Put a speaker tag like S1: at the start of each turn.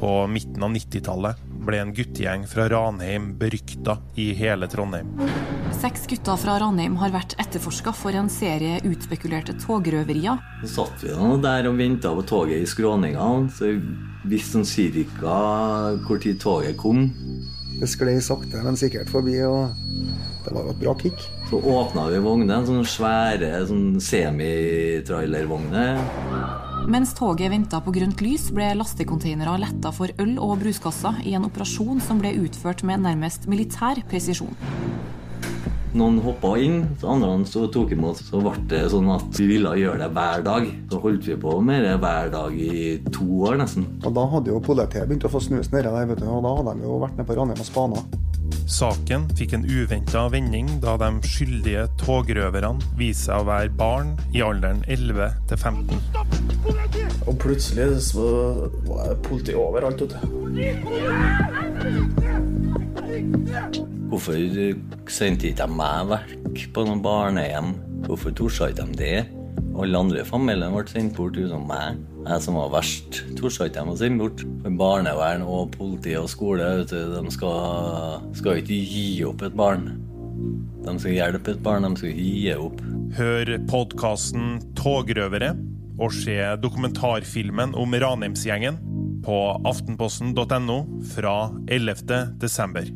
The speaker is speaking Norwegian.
S1: På midten av 90-tallet ble en guttegjeng fra Ranheim berykta i hele Trondheim.
S2: Seks gutter fra Ranheim har vært etterforska for en serie utspekulerte togrøverier.
S3: Så satt vi der og venta på toget i skråninga, så vi visste sånn cirka hvor tid toget kom.
S4: Det sklei sakte, men sikkert forbi, og det var jo et bra kick.
S3: Så åpna vi vognen, sånne svære sånn semitrailervogner.
S2: Mens toget venta på grønt lys, ble lastekonteinere letta for øl og bruskasser i en operasjon som ble utført med nærmest militær presisjon.
S3: Noen hoppa inn, så andre så tok imot. Så ble det sånn at vi ville gjøre det hver dag. Så holdt vi på med det hver dag i to år nesten.
S4: Og da hadde jo politiet begynt å få snus nedi der, vet du, og da hadde de jo vært nede på Ranheim og spana.
S1: Saken fikk en uventa vending da de skyldige togrøverne viste seg å være barn i alderen 11 til 15.
S5: Og plutselig så var det politi overalt. vet.
S3: Hvorfor sendte ikke de meg vekk på noen barnehjem? Hvorfor torde ikke de det? Alle andre i familien ble sendt bort utenom meg. Jeg som var verst, torde ikke de å sende bort. For barnevern og politi og skole vet du, de skal, skal ikke gi opp et barn. De skal hjelpe et barn, de skal ikke gi opp.
S1: Hør podkasten Togrøvere og se dokumentarfilmen om Ranheimsgjengen på aftenposten.no fra 11. desember.